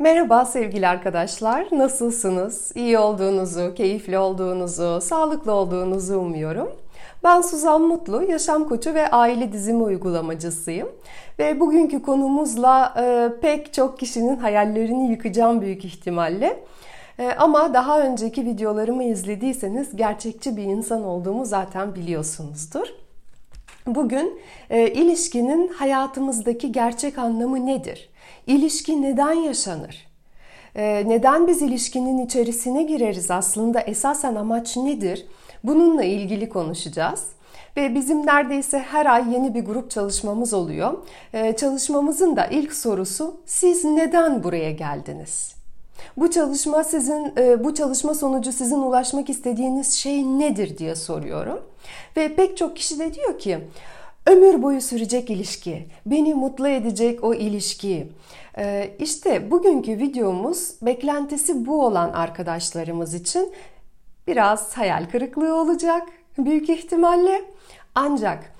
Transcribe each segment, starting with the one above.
Merhaba sevgili arkadaşlar. Nasılsınız? İyi olduğunuzu, keyifli olduğunuzu, sağlıklı olduğunuzu umuyorum. Ben Suzan Mutlu, yaşam koçu ve aile dizimi uygulamacısıyım. Ve bugünkü konumuzla e, pek çok kişinin hayallerini yıkacağım büyük ihtimalle. E, ama daha önceki videolarımı izlediyseniz gerçekçi bir insan olduğumu zaten biliyorsunuzdur. Bugün e, ilişkinin hayatımızdaki gerçek anlamı nedir? İlişki neden yaşanır? E, neden biz ilişkinin içerisine gireriz? Aslında esasen amaç nedir? Bununla ilgili konuşacağız. Ve bizim neredeyse her ay yeni bir grup çalışmamız oluyor. E, çalışmamızın da ilk sorusu siz neden buraya geldiniz? Bu çalışma sizin e, bu çalışma sonucu sizin ulaşmak istediğiniz şey nedir diye soruyorum. Ve pek çok kişi de diyor ki ömür boyu sürecek ilişki, beni mutlu edecek o ilişki. E, işte bugünkü videomuz beklentisi bu olan arkadaşlarımız için biraz hayal kırıklığı olacak büyük ihtimalle. Ancak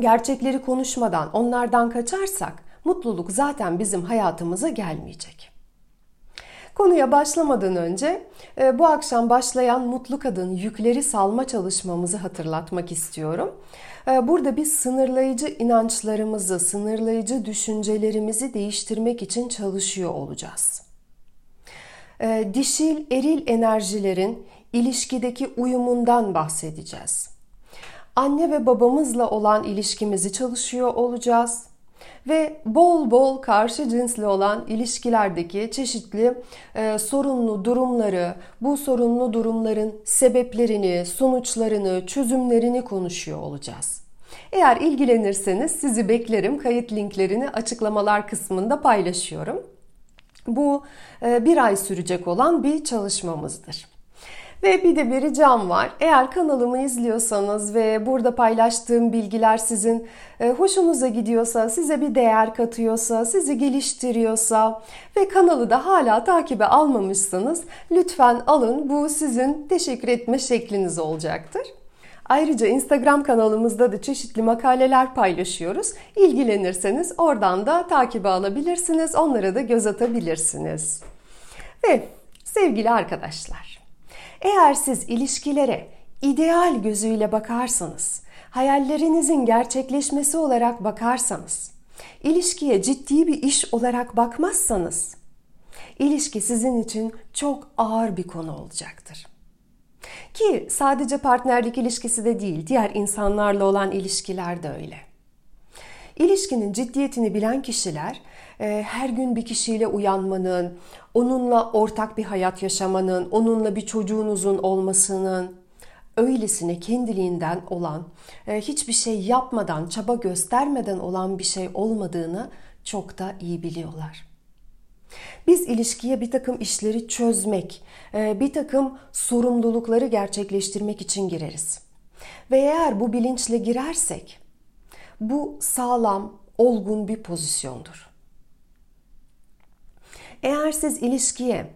gerçekleri konuşmadan, onlardan kaçarsak mutluluk zaten bizim hayatımıza gelmeyecek. Konuya başlamadan önce e, bu akşam başlayan Mutlu Kadın yükleri salma çalışmamızı hatırlatmak istiyorum. E, burada biz sınırlayıcı inançlarımızı, sınırlayıcı düşüncelerimizi değiştirmek için çalışıyor olacağız. E, dişil, eril enerjilerin ilişkideki uyumundan bahsedeceğiz. Anne ve babamızla olan ilişkimizi çalışıyor olacağız ve bol bol karşı cinsli olan ilişkilerdeki çeşitli e, sorunlu durumları, bu sorunlu durumların sebeplerini, sonuçlarını, çözümlerini konuşuyor olacağız. Eğer ilgilenirseniz sizi beklerim. Kayıt linklerini açıklamalar kısmında paylaşıyorum. Bu e, bir ay sürecek olan bir çalışmamızdır. Ve bir de bir ricam var. Eğer kanalımı izliyorsanız ve burada paylaştığım bilgiler sizin e, hoşunuza gidiyorsa, size bir değer katıyorsa, sizi geliştiriyorsa ve kanalı da hala takibe almamışsanız lütfen alın. Bu sizin teşekkür etme şekliniz olacaktır. Ayrıca Instagram kanalımızda da çeşitli makaleler paylaşıyoruz. İlgilenirseniz oradan da takibe alabilirsiniz. Onlara da göz atabilirsiniz. Ve sevgili arkadaşlar, eğer siz ilişkilere ideal gözüyle bakarsanız, hayallerinizin gerçekleşmesi olarak bakarsanız, ilişkiye ciddi bir iş olarak bakmazsanız, ilişki sizin için çok ağır bir konu olacaktır. Ki sadece partnerlik ilişkisi de değil, diğer insanlarla olan ilişkiler de öyle. İlişkinin ciddiyetini bilen kişiler her gün bir kişiyle uyanmanın, onunla ortak bir hayat yaşamanın, onunla bir çocuğunuzun olmasının öylesine kendiliğinden olan, e, hiçbir şey yapmadan, çaba göstermeden olan bir şey olmadığını çok da iyi biliyorlar. Biz ilişkiye bir takım işleri çözmek, e, bir takım sorumlulukları gerçekleştirmek için gireriz. Ve eğer bu bilinçle girersek, bu sağlam, olgun bir pozisyondur. Eğer siz ilişkiye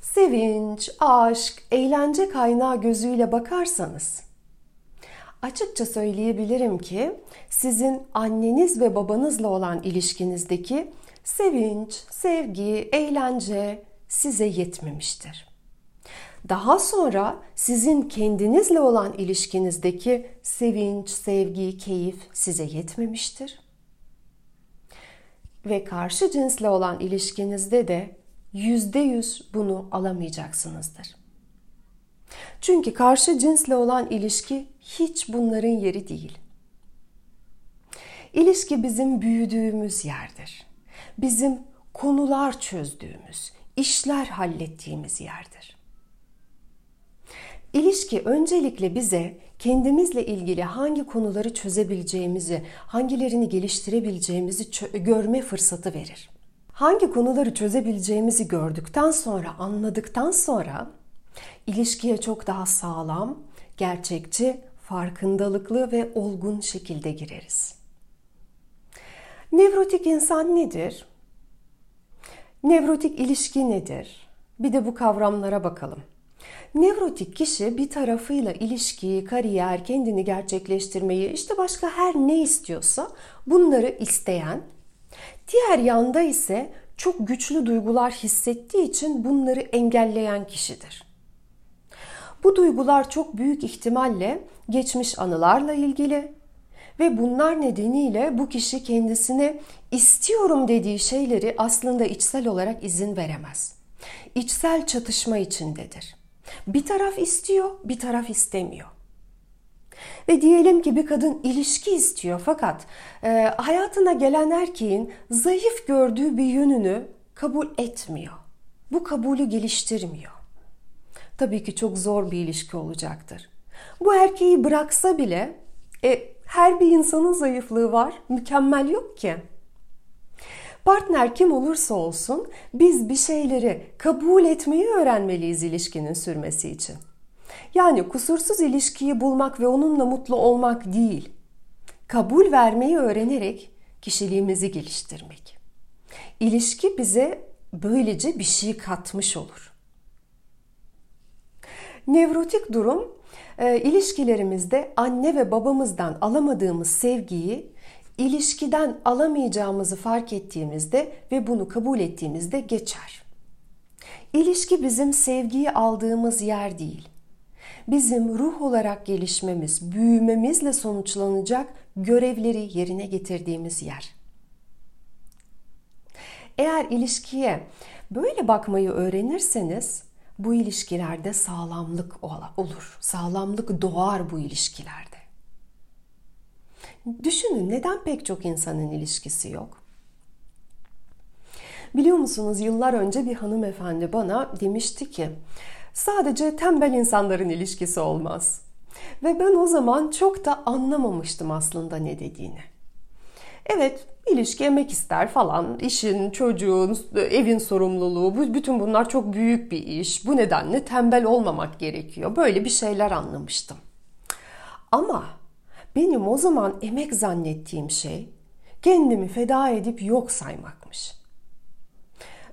sevinç, aşk, eğlence kaynağı gözüyle bakarsanız açıkça söyleyebilirim ki sizin anneniz ve babanızla olan ilişkinizdeki sevinç, sevgi, eğlence size yetmemiştir. Daha sonra sizin kendinizle olan ilişkinizdeki sevinç, sevgi, keyif size yetmemiştir. Ve karşı cinsle olan ilişkinizde de yüzde yüz bunu alamayacaksınızdır. Çünkü karşı cinsle olan ilişki hiç bunların yeri değil. İlişki bizim büyüdüğümüz yerdir. Bizim konular çözdüğümüz, işler hallettiğimiz yerdir. İlişki öncelikle bize kendimizle ilgili hangi konuları çözebileceğimizi, hangilerini geliştirebileceğimizi görme fırsatı verir. Hangi konuları çözebileceğimizi gördükten sonra, anladıktan sonra ilişkiye çok daha sağlam, gerçekçi, farkındalıklı ve olgun şekilde gireriz. Nevrotik insan nedir? Nevrotik ilişki nedir? Bir de bu kavramlara bakalım. Nevrotik kişi bir tarafıyla ilişkiyi, kariyer, kendini gerçekleştirmeyi, işte başka her ne istiyorsa bunları isteyen, diğer yanda ise çok güçlü duygular hissettiği için bunları engelleyen kişidir. Bu duygular çok büyük ihtimalle geçmiş anılarla ilgili ve bunlar nedeniyle bu kişi kendisine istiyorum dediği şeyleri aslında içsel olarak izin veremez. İçsel çatışma içindedir. Bir taraf istiyor, bir taraf istemiyor. Ve diyelim ki bir kadın ilişki istiyor fakat e, hayatına gelen erkeğin zayıf gördüğü bir yönünü kabul etmiyor. Bu kabulü geliştirmiyor. Tabii ki çok zor bir ilişki olacaktır. Bu erkeği bıraksa bile e, her bir insanın zayıflığı var, mükemmel yok ki. Partner kim olursa olsun biz bir şeyleri kabul etmeyi öğrenmeliyiz ilişkinin sürmesi için. Yani kusursuz ilişkiyi bulmak ve onunla mutlu olmak değil. Kabul vermeyi öğrenerek kişiliğimizi geliştirmek. İlişki bize böylece bir şey katmış olur. Nevrotik durum e, ilişkilerimizde anne ve babamızdan alamadığımız sevgiyi ilişkiden alamayacağımızı fark ettiğimizde ve bunu kabul ettiğimizde geçer. İlişki bizim sevgiyi aldığımız yer değil. Bizim ruh olarak gelişmemiz, büyümemizle sonuçlanacak görevleri yerine getirdiğimiz yer. Eğer ilişkiye böyle bakmayı öğrenirseniz bu ilişkilerde sağlamlık olur. Sağlamlık doğar bu ilişkilerde. Düşünün neden pek çok insanın ilişkisi yok? Biliyor musunuz yıllar önce bir hanımefendi bana demişti ki sadece tembel insanların ilişkisi olmaz. Ve ben o zaman çok da anlamamıştım aslında ne dediğini. Evet, ilişki emek ister falan. İşin, çocuğun, evin sorumluluğu, bütün bunlar çok büyük bir iş. Bu nedenle tembel olmamak gerekiyor. Böyle bir şeyler anlamıştım. Ama benim o zaman emek zannettiğim şey kendimi feda edip yok saymakmış.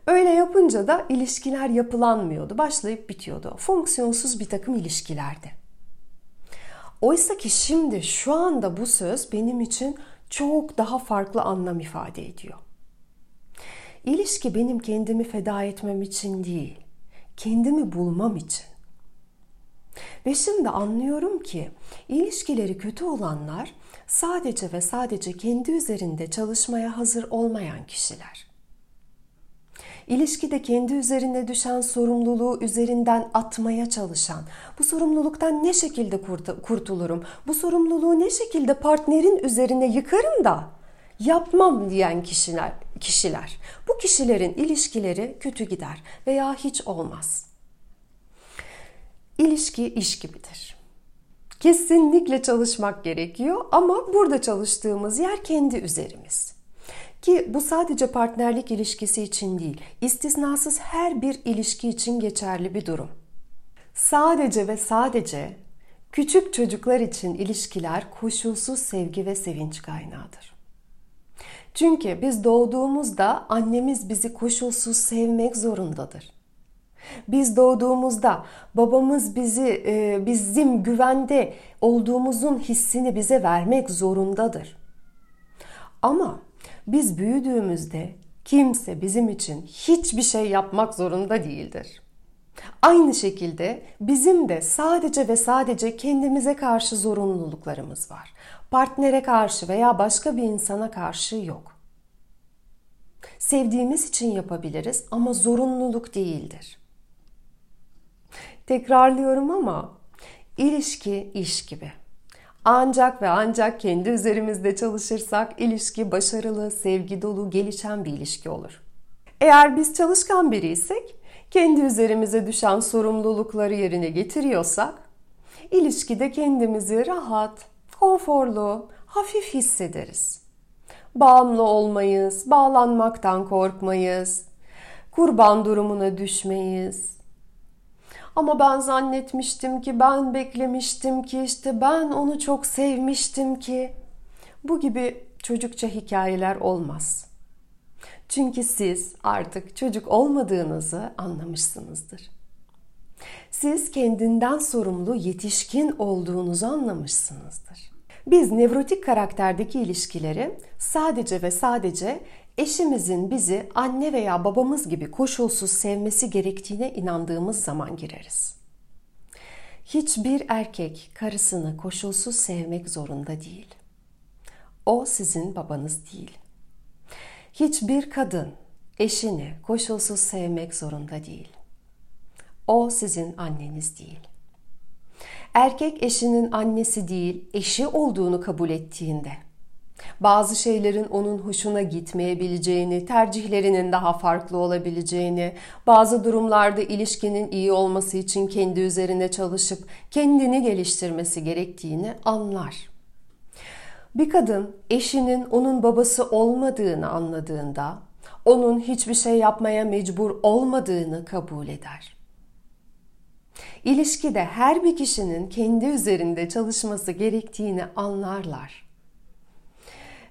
Öyle yapınca da ilişkiler yapılanmıyordu. Başlayıp bitiyordu. Fonksiyonsuz bir takım ilişkilerdi. Oysa ki şimdi şu anda bu söz benim için çok daha farklı anlam ifade ediyor. İlişki benim kendimi feda etmem için değil, kendimi bulmam için. Ve şimdi anlıyorum ki ilişkileri kötü olanlar sadece ve sadece kendi üzerinde çalışmaya hazır olmayan kişiler. İlişkide kendi üzerine düşen sorumluluğu üzerinden atmaya çalışan, bu sorumluluktan ne şekilde kurtulurum, bu sorumluluğu ne şekilde partnerin üzerine yıkarım da yapmam diyen kişiler, kişiler. Bu kişilerin ilişkileri kötü gider veya hiç olmaz. İlişki iş gibidir. Kesinlikle çalışmak gerekiyor ama burada çalıştığımız yer kendi üzerimiz. Ki bu sadece partnerlik ilişkisi için değil, istisnasız her bir ilişki için geçerli bir durum. Sadece ve sadece küçük çocuklar için ilişkiler koşulsuz sevgi ve sevinç kaynağıdır. Çünkü biz doğduğumuzda annemiz bizi koşulsuz sevmek zorundadır. Biz doğduğumuzda babamız bizi e, bizim güvende olduğumuzun hissini bize vermek zorundadır. Ama biz büyüdüğümüzde kimse bizim için hiçbir şey yapmak zorunda değildir. Aynı şekilde bizim de sadece ve sadece kendimize karşı zorunluluklarımız var. Partnere karşı veya başka bir insana karşı yok. Sevdiğimiz için yapabiliriz ama zorunluluk değildir. Tekrarlıyorum ama ilişki iş gibi. Ancak ve ancak kendi üzerimizde çalışırsak ilişki başarılı, sevgi dolu, gelişen bir ilişki olur. Eğer biz çalışkan biriysek, kendi üzerimize düşen sorumlulukları yerine getiriyorsak, ilişkide kendimizi rahat, konforlu, hafif hissederiz. Bağımlı olmayız, bağlanmaktan korkmayız, kurban durumuna düşmeyiz, ama ben zannetmiştim ki, ben beklemiştim ki, işte ben onu çok sevmiştim ki. Bu gibi çocukça hikayeler olmaz. Çünkü siz artık çocuk olmadığınızı anlamışsınızdır. Siz kendinden sorumlu yetişkin olduğunuzu anlamışsınızdır. Biz nevrotik karakterdeki ilişkileri sadece ve sadece eşimizin bizi anne veya babamız gibi koşulsuz sevmesi gerektiğine inandığımız zaman gireriz. Hiçbir erkek karısını koşulsuz sevmek zorunda değil. O sizin babanız değil. Hiçbir kadın eşini koşulsuz sevmek zorunda değil. O sizin anneniz değil. Erkek eşinin annesi değil, eşi olduğunu kabul ettiğinde bazı şeylerin onun hoşuna gitmeyebileceğini, tercihlerinin daha farklı olabileceğini, bazı durumlarda ilişkinin iyi olması için kendi üzerine çalışıp kendini geliştirmesi gerektiğini anlar. Bir kadın eşinin onun babası olmadığını anladığında onun hiçbir şey yapmaya mecbur olmadığını kabul eder. İlişkide her bir kişinin kendi üzerinde çalışması gerektiğini anlarlar.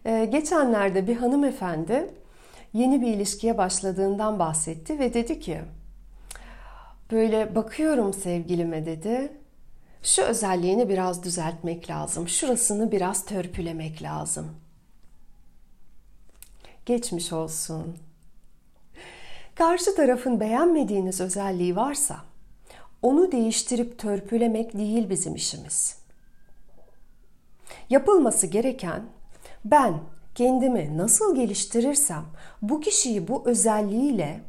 Ee, geçenlerde bir hanımefendi yeni bir ilişkiye başladığından bahsetti ve dedi ki böyle bakıyorum sevgilime dedi. Şu özelliğini biraz düzeltmek lazım. Şurasını biraz törpülemek lazım. Geçmiş olsun. Karşı tarafın beğenmediğiniz özelliği varsa onu değiştirip törpülemek değil bizim işimiz. Yapılması gereken ben kendimi nasıl geliştirirsem bu kişiyi bu özelliğiyle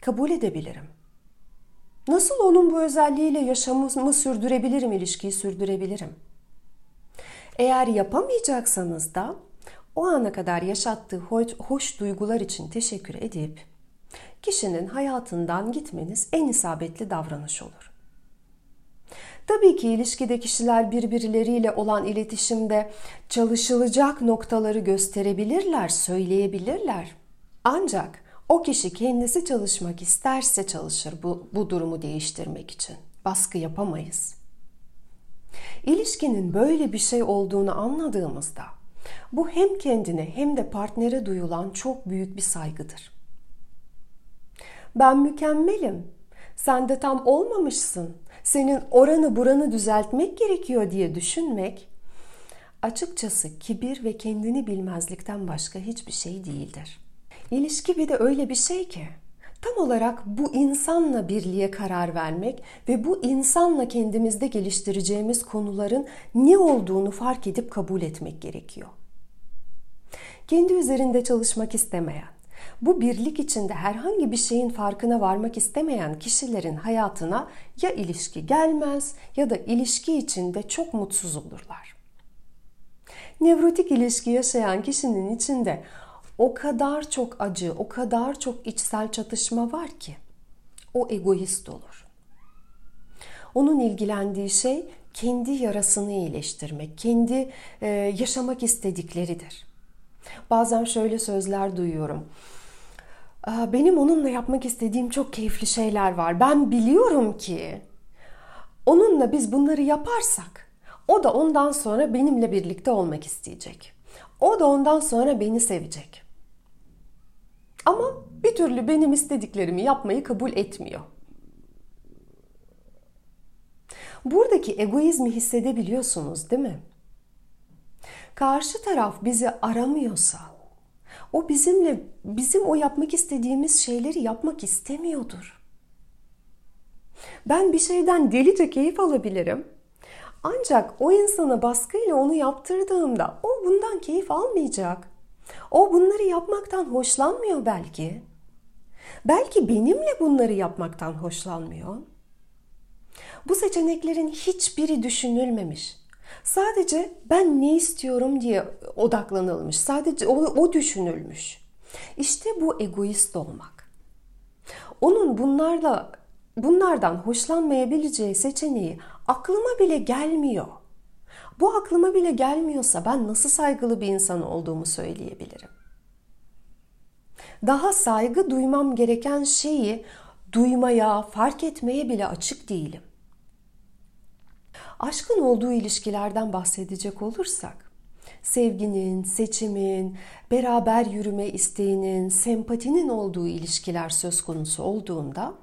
kabul edebilirim. Nasıl onun bu özelliğiyle yaşamımı sürdürebilirim, ilişkiyi sürdürebilirim. Eğer yapamayacaksanız da o ana kadar yaşattığı hoş, hoş duygular için teşekkür edip kişinin hayatından gitmeniz en isabetli davranış olur. Tabii ki ilişkide kişiler birbirleriyle olan iletişimde çalışılacak noktaları gösterebilirler, söyleyebilirler. Ancak o kişi kendisi çalışmak isterse çalışır bu, bu durumu değiştirmek için. Baskı yapamayız. İlişkinin böyle bir şey olduğunu anladığımızda bu hem kendine hem de partnere duyulan çok büyük bir saygıdır. Ben mükemmelim. Sen de tam olmamışsın senin oranı buranı düzeltmek gerekiyor diye düşünmek açıkçası kibir ve kendini bilmezlikten başka hiçbir şey değildir. İlişki bir de öyle bir şey ki tam olarak bu insanla birliğe karar vermek ve bu insanla kendimizde geliştireceğimiz konuların ne olduğunu fark edip kabul etmek gerekiyor. Kendi üzerinde çalışmak istemeyen, bu birlik içinde herhangi bir şeyin farkına varmak istemeyen kişilerin hayatına ya ilişki gelmez ya da ilişki içinde çok mutsuz olurlar. Nevrotik ilişki yaşayan kişinin içinde o kadar çok acı, o kadar çok içsel çatışma var ki o egoist olur. Onun ilgilendiği şey kendi yarasını iyileştirmek, kendi yaşamak istedikleridir. Bazen şöyle sözler duyuyorum benim onunla yapmak istediğim çok keyifli şeyler var. Ben biliyorum ki onunla biz bunları yaparsak o da ondan sonra benimle birlikte olmak isteyecek. O da ondan sonra beni sevecek. Ama bir türlü benim istediklerimi yapmayı kabul etmiyor. Buradaki egoizmi hissedebiliyorsunuz değil mi? Karşı taraf bizi aramıyorsa, o bizimle bizim o yapmak istediğimiz şeyleri yapmak istemiyordur. Ben bir şeyden delice keyif alabilirim. Ancak o insana baskıyla onu yaptırdığımda o bundan keyif almayacak. O bunları yapmaktan hoşlanmıyor belki. Belki benimle bunları yapmaktan hoşlanmıyor. Bu seçeneklerin hiçbiri düşünülmemiş. Sadece ben ne istiyorum diye odaklanılmış. Sadece o, o düşünülmüş. İşte bu egoist olmak. Onun bunlarla bunlardan hoşlanmayabileceği seçeneği aklıma bile gelmiyor. Bu aklıma bile gelmiyorsa ben nasıl saygılı bir insan olduğumu söyleyebilirim. Daha saygı duymam gereken şeyi duymaya, fark etmeye bile açık değilim. Aşkın olduğu ilişkilerden bahsedecek olursak, sevginin, seçimin, beraber yürüme isteğinin, sempatinin olduğu ilişkiler söz konusu olduğunda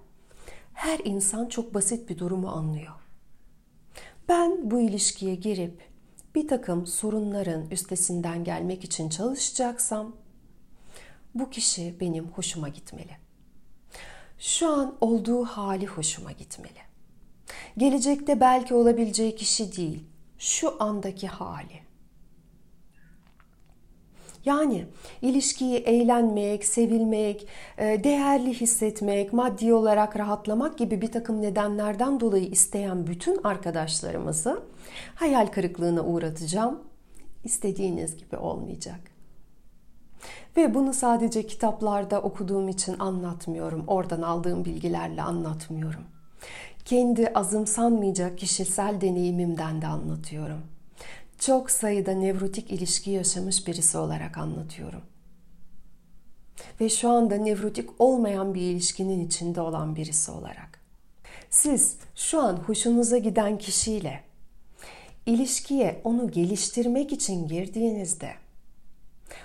her insan çok basit bir durumu anlıyor. Ben bu ilişkiye girip bir takım sorunların üstesinden gelmek için çalışacaksam bu kişi benim hoşuma gitmeli. Şu an olduğu hali hoşuma gitmeli. Gelecekte belki olabileceği kişi değil, şu andaki hali. Yani ilişkiyi eğlenmek, sevilmek, e, değerli hissetmek, maddi olarak rahatlamak gibi bir takım nedenlerden dolayı isteyen bütün arkadaşlarımızı hayal kırıklığına uğratacağım. İstediğiniz gibi olmayacak. Ve bunu sadece kitaplarda okuduğum için anlatmıyorum. Oradan aldığım bilgilerle anlatmıyorum. Kendi azımsanmayacak kişisel deneyimimden de anlatıyorum çok sayıda nevrotik ilişki yaşamış birisi olarak anlatıyorum. Ve şu anda nevrotik olmayan bir ilişkinin içinde olan birisi olarak. Siz şu an hoşunuza giden kişiyle ilişkiye onu geliştirmek için girdiğinizde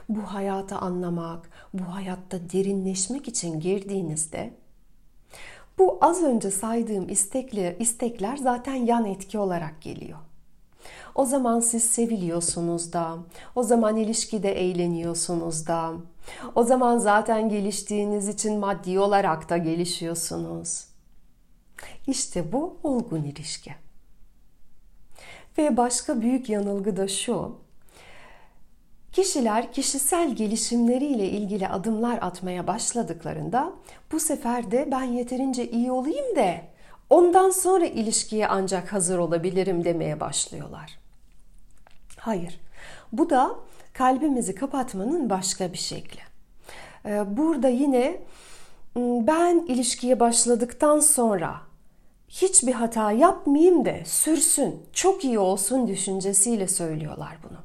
bu hayatı anlamak, bu hayatta derinleşmek için girdiğinizde bu az önce saydığım istekli, istekler zaten yan etki olarak geliyor. O zaman siz seviliyorsunuz da. O zaman ilişkide eğleniyorsunuz da. O zaman zaten geliştiğiniz için maddi olarak da gelişiyorsunuz. İşte bu olgun ilişki. Ve başka büyük yanılgı da şu. Kişiler kişisel gelişimleriyle ilgili adımlar atmaya başladıklarında bu sefer de ben yeterince iyi olayım da ondan sonra ilişkiye ancak hazır olabilirim demeye başlıyorlar. Hayır. Bu da kalbimizi kapatmanın başka bir şekli. Ee, burada yine ıı, ben ilişkiye başladıktan sonra hiçbir hata yapmayayım da sürsün, çok iyi olsun düşüncesiyle söylüyorlar bunu.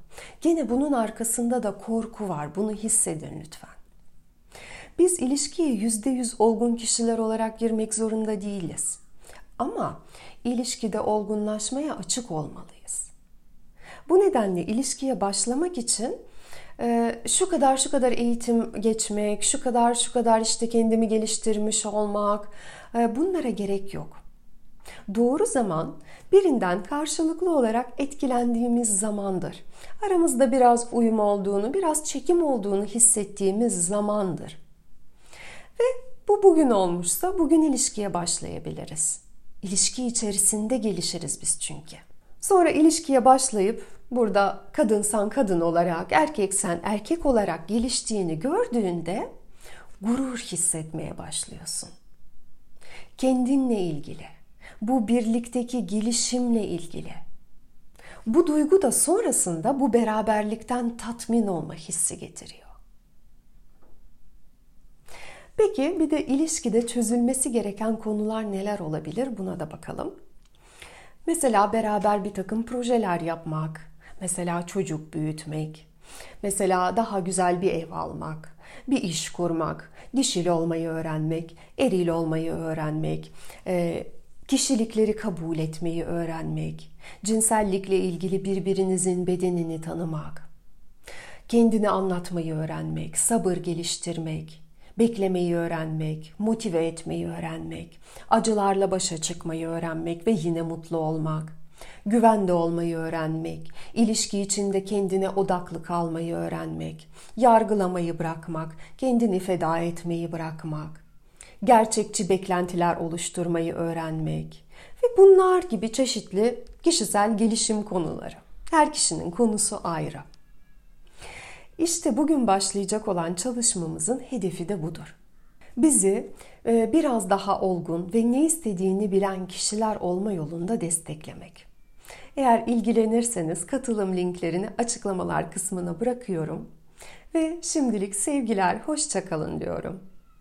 Yine bunun arkasında da korku var. Bunu hissedin lütfen. Biz ilişkiye yüzde yüz olgun kişiler olarak girmek zorunda değiliz. Ama ilişkide olgunlaşmaya açık olmalıyız. Bu nedenle ilişkiye başlamak için e, şu kadar şu kadar eğitim geçmek, şu kadar şu kadar işte kendimi geliştirmiş olmak e, bunlara gerek yok. Doğru zaman birinden karşılıklı olarak etkilendiğimiz zamandır. Aramızda biraz uyum olduğunu, biraz çekim olduğunu hissettiğimiz zamandır. Ve bu bugün olmuşsa bugün ilişkiye başlayabiliriz. İlişki içerisinde gelişiriz biz çünkü. Sonra ilişkiye başlayıp burada kadınsan kadın olarak, erkeksen erkek olarak geliştiğini gördüğünde gurur hissetmeye başlıyorsun. Kendinle ilgili, bu birlikteki gelişimle ilgili. Bu duygu da sonrasında bu beraberlikten tatmin olma hissi getiriyor. Peki bir de ilişkide çözülmesi gereken konular neler olabilir? Buna da bakalım. Mesela beraber bir takım projeler yapmak, Mesela çocuk büyütmek, mesela daha güzel bir ev almak, bir iş kurmak, dişil olmayı öğrenmek, eril olmayı öğrenmek, kişilikleri kabul etmeyi öğrenmek, cinsellikle ilgili birbirinizin bedenini tanımak, kendini anlatmayı öğrenmek, sabır geliştirmek, beklemeyi öğrenmek, motive etmeyi öğrenmek, acılarla başa çıkmayı öğrenmek ve yine mutlu olmak, güvende olmayı öğrenmek, ilişki içinde kendine odaklı kalmayı öğrenmek, yargılamayı bırakmak, kendini feda etmeyi bırakmak, gerçekçi beklentiler oluşturmayı öğrenmek ve bunlar gibi çeşitli kişisel gelişim konuları. Her kişinin konusu ayrı. İşte bugün başlayacak olan çalışmamızın hedefi de budur. Bizi e, biraz daha olgun ve ne istediğini bilen kişiler olma yolunda desteklemek. Eğer ilgilenirseniz katılım linklerini açıklamalar kısmına bırakıyorum. Ve şimdilik sevgiler, hoşçakalın diyorum.